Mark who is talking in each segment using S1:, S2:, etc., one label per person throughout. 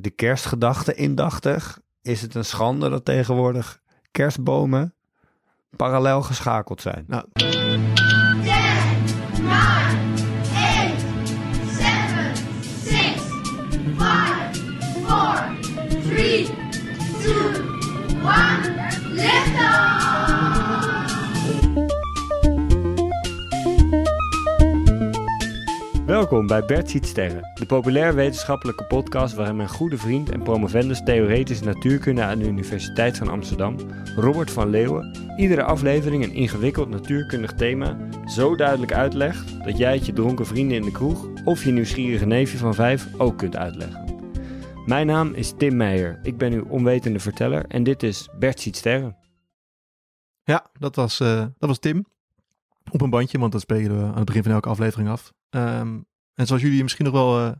S1: de kerstgedachte indachtig, is het een schande dat tegenwoordig kerstbomen parallel geschakeld zijn.
S2: Nou,
S3: 10, 9, 8, 7, 6, 5, 4, 3, 2, 1,
S1: Welkom bij Bert Ziet Sterren, de populair wetenschappelijke podcast waarin mijn goede vriend en promovendus theoretische natuurkunde aan de Universiteit van Amsterdam, Robert van Leeuwen, iedere aflevering een ingewikkeld natuurkundig thema zo duidelijk uitlegt dat jij het je dronken vrienden in de kroeg of je nieuwsgierige neefje van vijf ook kunt uitleggen. Mijn naam is Tim Meijer, ik ben uw onwetende verteller en dit is Bert Ziet Sterren.
S2: ja, dat was, eh, dat was Tim. Op een bandje, want dat spelen we aan het begin van elke aflevering af. Ehm, en zoals jullie je misschien nog wel eh,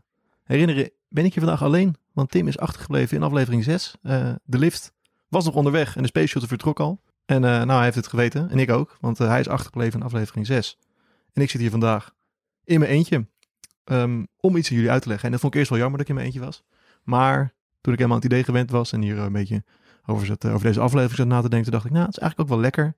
S2: herinneren, ben ik hier vandaag alleen. Want Tim is achtergebleven in aflevering 6. Eh, de lift was nog onderweg en de Space vertrok al. En eh, nou, hij heeft het geweten. En ik ook, want hij is achtergebleven in aflevering 6. En ik zit hier vandaag in mijn eentje ehm, om iets aan jullie uit te leggen. En dat vond ik eerst wel jammer dat ik in mijn eentje was. Maar toen ik helemaal aan het idee gewend was en hier een beetje over, zat, over deze aflevering zat na te denken, dacht ik, nou, het is eigenlijk ook wel lekker.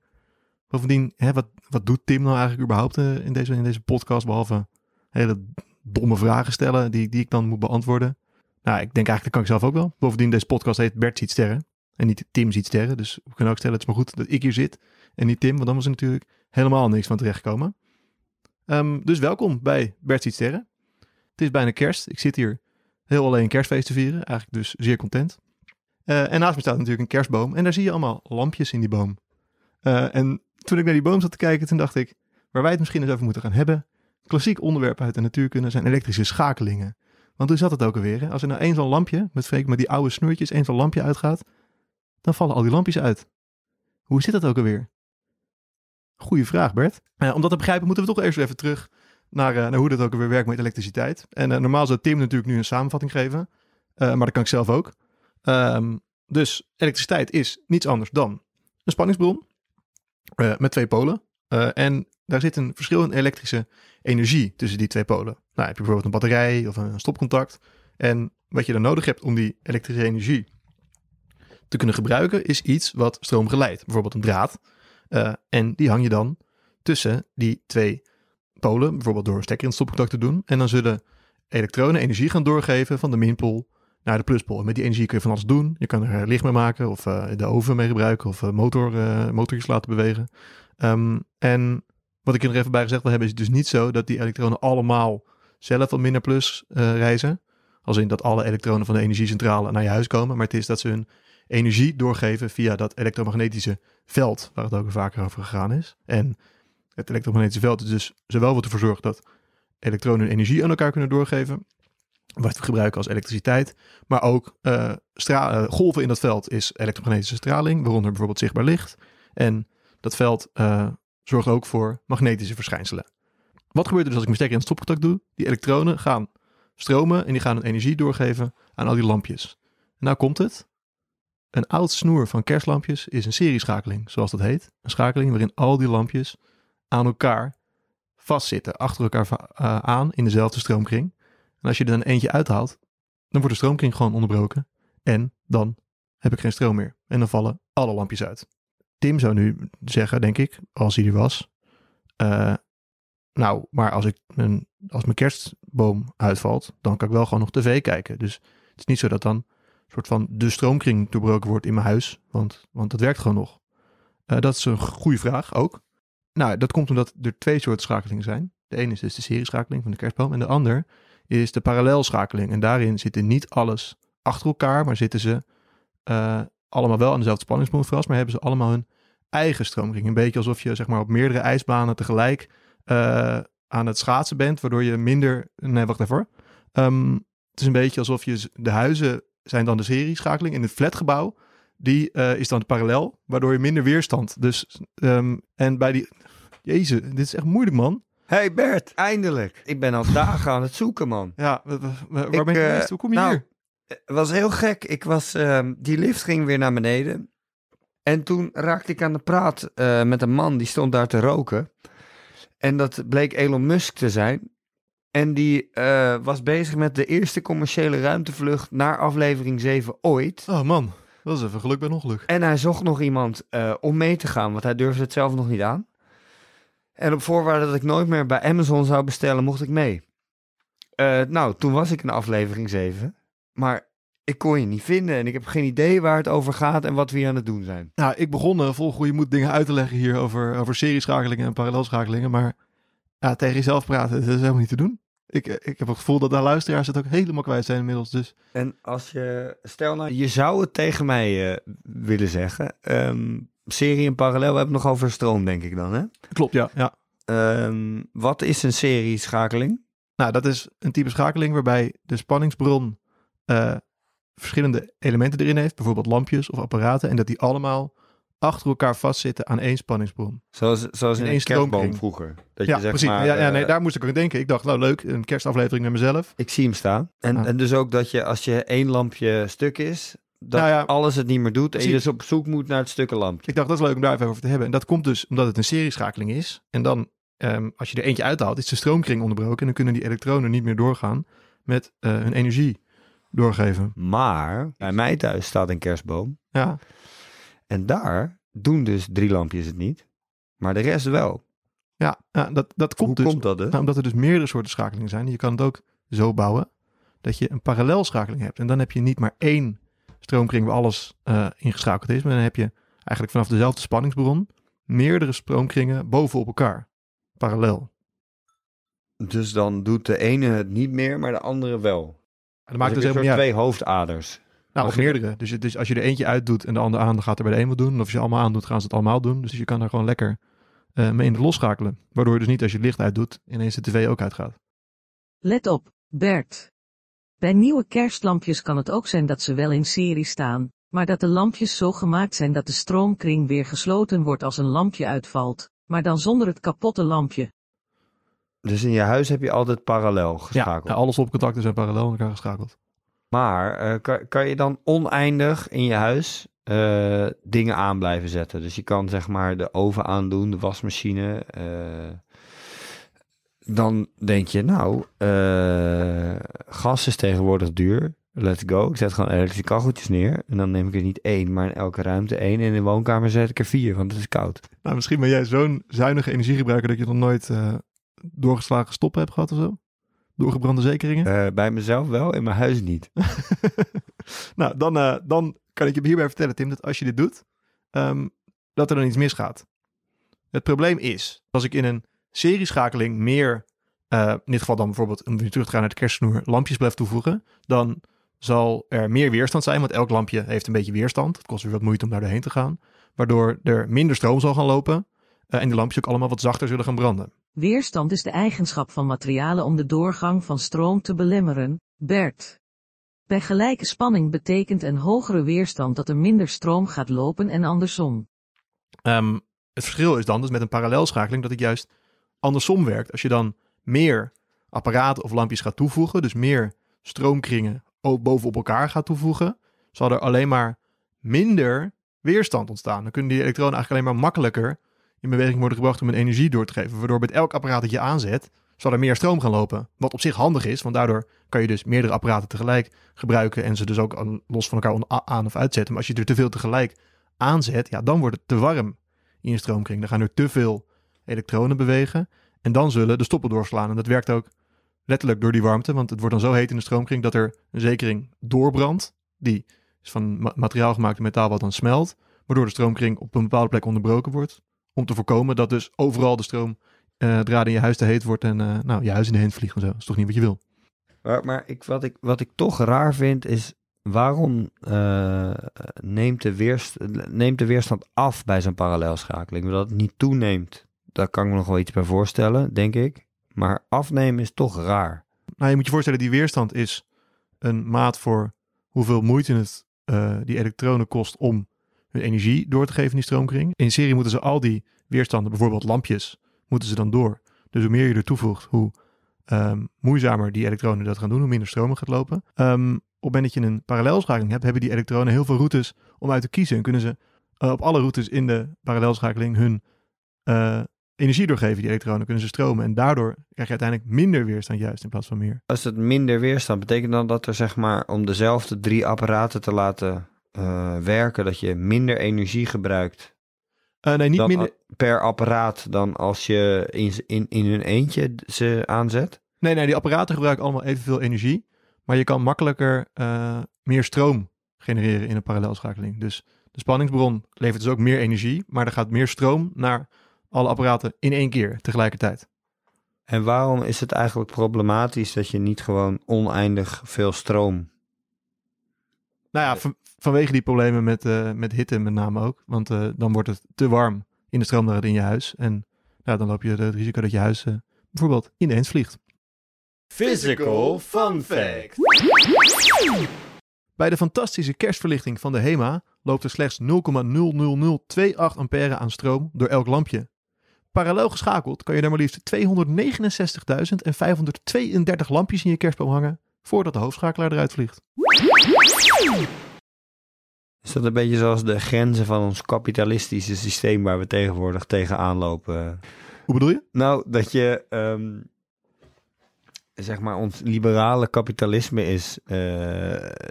S2: Bovendien, hè, wat, wat doet Tim nou eigenlijk überhaupt in, deze, in deze podcast, behalve hele domme vragen stellen die, die ik dan moet beantwoorden? Nou, ik denk eigenlijk, dat kan ik zelf ook wel. Bovendien, deze podcast heet Bert ziet sterren en niet Tim ziet sterren. Dus we kunnen ook stellen, het is maar goed dat ik hier zit en niet Tim, want dan was er natuurlijk helemaal niks van terechtgekomen. Ehm, dus welkom bij Bert ziet sterren. Het is bijna kerst. Ik zit hier heel alleen kerstfeest te vieren. Eigenlijk dus zeer content. Eh, en naast me staat natuurlijk een kerstboom. En daar zie je allemaal lampjes in die boom. Eh, en toen ik naar die boom zat te kijken, toen dacht ik... waar wij het misschien eens over moeten gaan hebben... klassiek onderwerp uit de natuurkunde zijn elektrische schakelingen. Want hoe zat het ook alweer? hè? Als er nou één zo'n lampje, met, freak- met die oude snoertjes, één zo'n lampje uitgaat... dan vallen al die lampjes uit. Hoe zit dat ook alweer? Goeie vraag, Bert. Eh, om dat te begrijpen moeten we toch eerst even terug naar, eh, naar hoe dat ook weer werkt met elektriciteit. En eh, normaal zou Tim natuurlijk nu een samenvatting geven, maar dat kan ik zelf ook. Ehm, dus elektriciteit is niets anders dan een spanningsbron met twee polen. Eh, en daar zit een verschil in elektrische energie tussen die twee polen. Nou, heb je bijvoorbeeld een batterij of een stopcontact. En wat je dan nodig hebt om die elektrische energie te kunnen gebruiken, is iets wat stroom geleidt. Bijvoorbeeld een draad. Eh, en die hang je dan tussen die twee polen, bijvoorbeeld door een stekker in het stopcontact te doen. En dan zullen elektronen energie gaan doorgeven van de minpool naar de pluspol. En met die energie kun je van alles doen. Je kan er licht mee maken of eh, de oven mee gebruiken of eh, motorjes laten bewegen. Ehm, en wat ik er nog even bij gezegd wil hebben, is het dus niet zo dat die elektronen allemaal zelf van min plus eh, reizen. Als in dat alle elektronen van de energiecentrale naar je huis komen. Maar het is dat ze hun energie doorgeven via dat elektromagnetische veld, waar het ook vaker over gegaan is. En het elektromagnetische veld is dus zowel wat ervoor zorgt dat elektronen hun energie aan elkaar kunnen doorgeven, wat we gebruiken als elektriciteit, maar ook eh, eh, golven in dat veld is elektromagnetische straling, waaronder bijvoorbeeld zichtbaar licht. En dat veld eh, zorgt ook voor magnetische verschijnselen. Wat gebeurt er dus als ik mijn stekker in het stopcontact doe? Die elektronen gaan stromen en die gaan hun energie doorgeven aan al die lampjes. En nou komt het. Een oud snoer van kerstlampjes is een serieschakeling, zoals dat heet. Een schakeling waarin al die lampjes aan elkaar vastzitten, achter elkaar eh, aan in dezelfde stroomkring. En als je er dan eentje uithaalt, dan wordt de stroomkring gewoon onderbroken. En dan heb ik geen stroom meer. En dan vallen alle lampjes uit. Tim zou nu zeggen, denk ik, als hij er was. eh, nou, maar als, ik mijn, als mijn kerstboom uitvalt, dan kan ik wel gewoon nog tv kijken. Dus het is niet zo dat dan een soort van de stroomkring doorbroken wordt in mijn huis. Want, want dat werkt gewoon nog. Eh, dat is een goede vraag ook. Nou, dat komt omdat er twee soorten schakelingen zijn. De ene is dus de serieschakeling van de kerstboom. En de ander is de parallelschakeling. En daarin zitten niet alles achter elkaar, maar zitten ze eh, allemaal wel aan dezelfde spanningsbron vast, maar hebben ze allemaal hun eigen stroomkring. Een beetje alsof je zeg maar op meerdere ijsbanen tegelijk eh, aan het schaatsen bent, waardoor je minder... Nee, wacht even hoor. Ehm, het is een beetje alsof je... De huizen zijn dan de serieschakeling. In het flatgebouw, die eh, is dan parallel, waardoor je minder weerstand. Dus, ehm, en bij die... Jezus, dit is echt moeilijk, man.
S1: Hey Bert, eindelijk. Ik ben al dagen aan het zoeken, man.
S2: Ja, wa- wa- waar
S1: Ik,
S2: ben je
S1: eh,
S2: geweest? Hoe kom je
S1: nou,
S2: hier?
S1: Het was heel gek. Ik was, ehm, die lift ging weer naar beneden. En toen raakte ik aan de praat eh, met een man die stond daar te roken. En dat bleek Elon Musk te zijn. En die eh, was bezig met de eerste commerciële ruimtevlucht naar aflevering 7 ooit.
S2: Oh man, dat is even geluk bij ongeluk.
S1: En hij zocht nog iemand eh, om mee te gaan, want hij durfde het zelf nog niet aan. En op voorwaarde dat ik nooit meer bij Amazon zou bestellen, mocht ik mee. Nou, toen was ik in aflevering 7. Maar ik kon je niet vinden en ik heb geen idee waar het over gaat en wat we hier aan het doen zijn.
S2: Nou, ik begon uh, vol goede moed dingen uit te leggen hier over, over serieschakelingen en parallelschakelingen. Maar ja, tegen jezelf praten, dat is helemaal niet te doen. Ik, eh, ik heb het gevoel dat de luisteraars het ook helemaal kwijt zijn inmiddels. Dus
S1: En als je, stel nou, je zou het tegen mij eh, willen zeggen. Ehm, serie en parallel, we hebben het nog over stroom, denk ik dan, hè?
S2: klopt, ja. ja.
S1: Ehm, wat is een serieschakeling?
S2: Nou, dat is een type schakeling waarbij de spanningsbron eh, verschillende elementen erin heeft. Bijvoorbeeld lampjes of apparaten. En dat die allemaal achter elkaar vastzitten aan één spanningsbron.
S1: Zoals, zoals in
S2: In
S1: een kerstboom vroeger. Dat
S2: ja,
S1: je zeg
S2: precies.
S1: maar,
S2: ja, ja, nee,
S1: eh,
S2: daar moest ik aan denken. Ik dacht, nou leuk, een kerstaflevering met mezelf.
S1: Ik zie hem staan. En,
S2: Ah.
S1: en dus ook dat je als je één lampje stuk is, dat
S2: Nou ja,
S1: alles het niet meer doet. En je dus op zoek moet naar het stukken lampje.
S2: Ik dacht, dat is leuk om daar even over te hebben. En dat komt dus omdat het een serieschakeling is. En dan, ehm, als je er eentje uithaalt, is de stroomkring onderbroken. En dan kunnen die elektronen niet meer doorgaan met eh, hun energie doorgeven.
S1: Maar bij mij thuis staat een kerstboom.
S2: Ja,
S1: En daar doen dus drie lampjes het niet. Maar de rest wel.
S2: ja, ja dat, dat komt
S1: Hoe
S2: dus
S1: komt dat dus?
S2: Nou, omdat er dus meerdere soorten schakelingen zijn. Je kan het ook zo bouwen dat je een parallelschakeling hebt. En dan heb je niet maar één stroomkring waar alles eh ingeschakeld is. Maar dan heb je eigenlijk vanaf dezelfde spanningsbron meerdere stroomkringen bovenop elkaar. Parallel.
S1: Dus dan doet de ene het niet meer, maar de andere wel.
S2: En dat maakt
S1: Dus
S2: dus
S1: heb je
S2: helemaal niet uit.
S1: twee hoofdaders.
S2: Nou, of
S1: Als je-
S2: meerdere. Dus, het- dus als je er eentje uitdoet en de andere aan, dan gaat er bij de een wat doen. En of je ze allemaal aandoet, gaan ze het allemaal doen. Dus je kan daar gewoon lekker eh, mee in losschakelen. Waardoor je dus niet als je het licht uitdoet, ineens de tv ook uitgaat.
S4: Let op, Bert. Bij nieuwe kerstlampjes kan het ook zijn dat ze wel in serie staan, maar dat de lampjes zo gemaakt zijn dat de stroomkring weer gesloten wordt als een lampje uitvalt, maar dan zonder het kapotte lampje.
S1: Dus in je huis heb je altijd parallel geschakeld.
S2: ja, alles opcontacten zijn parallel aan elkaar geschakeld.
S1: Maar eh, kan, kan je dan oneindig in je huis eh, dingen aan blijven zetten? Dus je kan zeg maar de oven aandoen, de wasmachine. eh, dan denk je, nou, eh, gas is tegenwoordig duur. Let's go. Ik zet gewoon elektrische kacheltjes neer. En dan neem ik er niet één, maar in elke ruimte één. En in de woonkamer zet ik er vier, want het is koud.
S2: Nou, misschien ben jij zo'n zuinige energiegebruiker dat je nog nooit eh, doorgeslagen stoppen hebt gehad of zo? Doorgebrande zekeringen?
S1: Eh, bij mezelf wel, in mijn huis niet.
S2: nou, dan, eh, dan kan ik je hierbij vertellen, Tim, dat als je dit doet, ehm, dat er dan iets misgaat. Het probleem is, als ik in een serieschakeling meer, eh, in dit geval dan bijvoorbeeld, om weer terug te gaan naar de kerstsnoer, lampjes blijf toevoegen, dan zal er meer weerstand zijn, want elk lampje heeft een beetje weerstand. Het kost weer wat moeite om daar doorheen te gaan, waardoor er minder stroom zal gaan lopen eh, en de lampjes ook allemaal wat zachter zullen gaan branden.
S4: Weerstand is de eigenschap van materialen om de doorgang van stroom te belemmeren, Bert. Bij gelijke spanning betekent een hogere weerstand dat er minder stroom gaat lopen en andersom.
S2: Ehm, het verschil is dan dus met een parallelschakeling dat het juist andersom werkt. Als je dan meer apparaten of lampjes gaat toevoegen, dus meer stroomkringen bovenop elkaar gaat toevoegen, zal er alleen maar minder weerstand ontstaan. Dan kunnen die elektronen eigenlijk alleen maar makkelijker in beweging worden gebracht om hun energie door te geven. Waardoor met elk apparaat dat je aanzet, zal er meer stroom gaan lopen. Wat op zich handig is, want daardoor kan je dus meerdere apparaten tegelijk gebruiken en ze dus ook los van elkaar aan of uitzetten. Maar als je er te veel tegelijk aanzet, ja, dan wordt het te warm in je stroomkring. Dan gaan er te veel elektronen bewegen en dan zullen de stoppen doorslaan. En dat werkt ook letterlijk door die warmte, want het wordt dan zo heet in de stroomkring dat er een zekering doorbrandt. Die is van ma- materiaal gemaakt metaal wat dan smelt, waardoor de stroomkring op een bepaalde plek onderbroken wordt. Om te voorkomen dat dus overal de stroomdraad in je huis te heet wordt en eh, nou, je huis in de heen vliegt en zo. Dat is toch niet wat je wil?
S1: Maar, maar ik, wat, ik, wat ik toch raar vind is, waarom eh, neemt, de weerst, neemt de weerstand af bij zo'n parallelschakeling? Dat het niet toeneemt, daar kan ik me nog wel iets bij voorstellen, denk ik. Maar afnemen is toch raar.
S2: Nou, je moet je voorstellen, die weerstand is een maat voor hoeveel moeite het die elektronen kost om hun energie door te geven in die stroomkring. In serie moeten ze al die weerstanden, bijvoorbeeld lampjes, moeten ze dan door. Dus hoe meer je er toevoegt, hoe ehm, moeizamer die elektronen dat gaan doen, hoe minder stroom er gaat lopen. Ehm, op het moment dat je een parallelschakeling hebt, hebben die elektronen heel veel routes om uit te kiezen. En kunnen ze eh, op alle routes in de parallelschakeling hun eh, energie doorgeven, die elektronen, kunnen ze stromen. En daardoor krijg je uiteindelijk minder weerstand juist in plaats van meer.
S1: Als het minder weerstand betekent dan dat er zeg maar om dezelfde drie apparaten te laten eh, werken, dat je minder energie gebruikt
S2: nee, niet
S1: dan
S2: minder...
S1: per apparaat dan als je in, in, in hun eentje ze aanzet?
S2: Nee, nee, die apparaten gebruiken allemaal evenveel energie. Maar je kan makkelijker eh, meer stroom genereren in een parallelschakeling. Dus de spanningsbron levert dus ook meer energie. Maar er gaat meer stroom naar alle apparaten in één keer tegelijkertijd.
S1: En waarom is het eigenlijk problematisch dat je niet gewoon oneindig veel stroom...
S2: Nou ja, van- vanwege die problemen met, eh, met hitte met name ook. Want eh, dan wordt het te warm in de stroomdraad in je huis. En ja, dan loop je het risico dat je huis eh, bijvoorbeeld ineens vliegt.
S1: Physical fun fact.
S2: Bij de fantastische kerstverlichting van de HEMA loopt er slechts 0,00028 ampère aan stroom door elk lampje. Parallel geschakeld kan je daar maar liefst 269.532 lampjes in je kerstboom hangen voordat de hoofdschakelaar eruit vliegt.
S1: Is dat een beetje zoals de grenzen van ons kapitalistische systeem waar we tegenwoordig tegenaan lopen?
S2: Hoe bedoel je?
S1: Nou, dat je, ehm, zeg maar, ons liberale kapitalisme is, eh,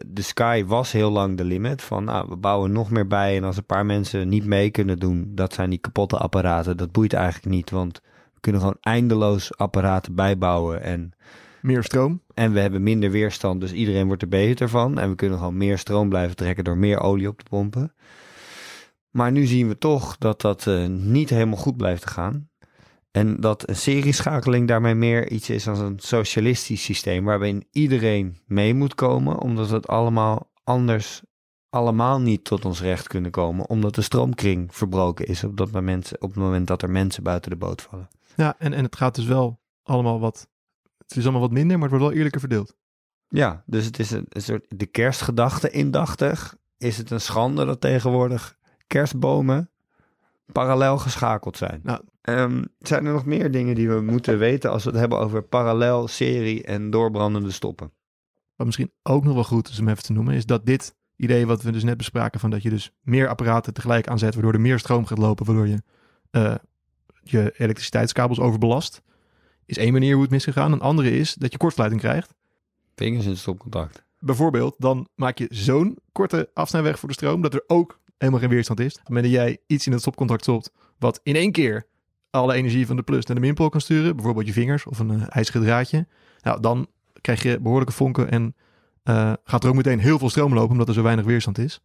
S1: de sky was heel lang de limit. Van, nou, we bouwen nog meer bij en als een paar mensen niet mee kunnen doen, dat zijn die kapotte apparaten. Dat boeit eigenlijk niet, want we kunnen gewoon eindeloos apparaten bijbouwen en...
S2: Meer stroom.
S1: En we hebben minder weerstand, dus iedereen wordt er beter van. En we kunnen gewoon meer stroom blijven trekken door meer olie op te pompen. Maar nu zien we toch dat dat eh, niet helemaal goed blijft te gaan. En dat een serieschakeling daarmee meer iets is als een socialistisch systeem. Waarin iedereen mee moet komen, omdat het allemaal anders allemaal niet tot ons recht kunnen komen. Omdat de stroomkring verbroken is op, dat moment, op het moment dat er mensen buiten de boot vallen.
S2: Ja, en, en het gaat dus wel allemaal wat... Het is allemaal wat minder, maar het wordt wel eerlijker verdeeld.
S1: Ja, dus het is een, een soort de kerstgedachte indachtig. Is het een schande dat tegenwoordig kerstbomen parallel geschakeld zijn?
S2: Nou.
S1: Ehm, zijn er nog meer dingen die we moeten weten als we het hebben over parallel, serie en doorbrandende stoppen?
S2: Wat misschien ook nog wel goed is om even te noemen, is dat dit idee wat we dus net bespraken, van dat je dus meer apparaten tegelijk aanzet, waardoor er meer stroom gaat lopen, waardoor je eh, je elektriciteitskabels overbelast, is één manier hoe het misgegaan. Een andere is dat je kortsluiting krijgt.
S1: Vingers in stopcontact.
S2: Bijvoorbeeld, dan maak je zo'n korte afsnijweg voor de stroom, dat er ook helemaal geen weerstand is. Op het moment dat jij iets in het stopcontact stopt, wat in één keer alle energie van de plus naar de minpool kan sturen, bijvoorbeeld je vingers of een eh, ijzeren draadje, nou, dan krijg je behoorlijke vonken en eh, gaat er ook meteen heel veel stroom lopen, omdat er zo weinig weerstand is.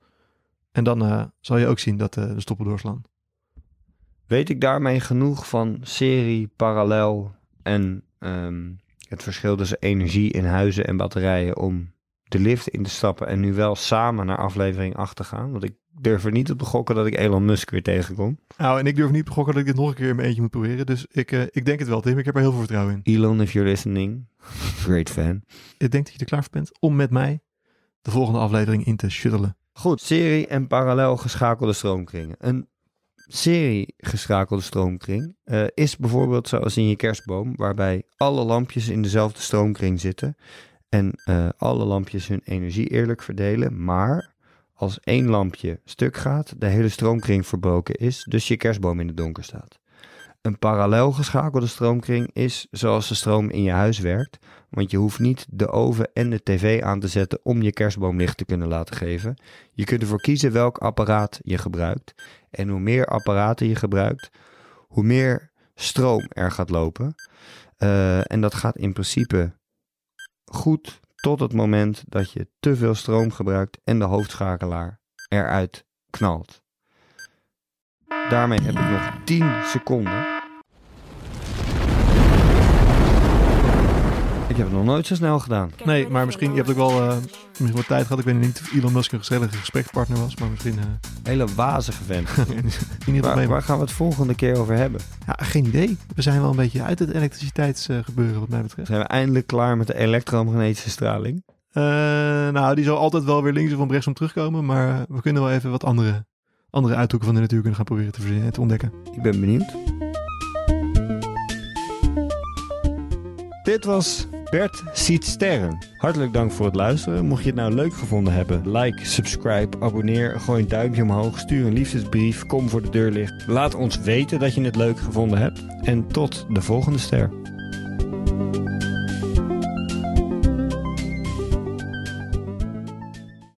S2: En dan eh, zal je ook zien dat de stoppen doorslaan.
S1: Weet ik daarmee genoeg van serie, parallel en ehm, het verschil tussen energie in huizen en batterijen om de lift in te stappen en nu wel samen naar aflevering 8 te gaan? Want ik durf er niet op te gokken dat ik Elon Musk weer tegenkom.
S2: Nou, en ik durf niet te gokken dat ik dit nog een keer in mijn eentje moet proberen. Dus ik, eh, ik denk het wel, Tim. Ik heb er heel veel vertrouwen in.
S1: Elon, if you're listening, great fan.
S2: Ik denk dat je er klaar voor bent om met mij de volgende aflevering in te shuttelen.
S1: Goed, serie en parallel geschakelde stroomkringen. Een serie geschakelde stroomkring eh, is bijvoorbeeld zoals in je kerstboom, waarbij alle lampjes in dezelfde stroomkring zitten en eh, alle lampjes hun energie eerlijk verdelen. Maar als één lampje stuk gaat, de hele stroomkring verbroken is, dus je kerstboom in het donker staat. Een parallel geschakelde stroomkring is zoals de stroom in je huis werkt, want je hoeft niet de oven en de tv aan te zetten om je kerstboom licht te kunnen laten geven. Je kunt ervoor kiezen welk apparaat je gebruikt. En hoe meer apparaten je gebruikt, hoe meer stroom er gaat lopen. Eh, en dat gaat in principe goed tot het moment dat je te veel stroom gebruikt en de hoofdschakelaar eruit knalt. Daarmee heb ik nog 10 seconden. Heb het nog nooit zo snel gedaan.
S2: Nee, maar misschien, je hebt ook wel, eh, misschien wat tijd gehad. Ik weet niet of Elon Musk een gezellige gesprekspartner was, maar misschien... eh,
S1: Hele wazige vent.
S2: in ieder geval
S1: Waar, waar gaan we het volgende keer over hebben?
S2: Ja, geen idee. We zijn wel een beetje uit het elektriciteitsgebeuren wat mij betreft.
S1: Zijn we eindelijk klaar met de elektromagnetische straling?
S2: Eh, nou, die zal altijd wel weer links of rechtsom terugkomen, maar we kunnen wel even wat andere, andere uithoeken van de natuurkunde gaan proberen te, verzinnen- te ontdekken.
S1: Ik ben benieuwd. Dit was Bert ziet sterren. Hartelijk dank voor het luisteren. Mocht je het nou leuk gevonden hebben, like, subscribe, abonneer, gooi een duimpje omhoog, stuur een liefdesbrief, kom voor de deur ligt. Laat ons weten dat je het leuk gevonden hebt. En tot de volgende ster.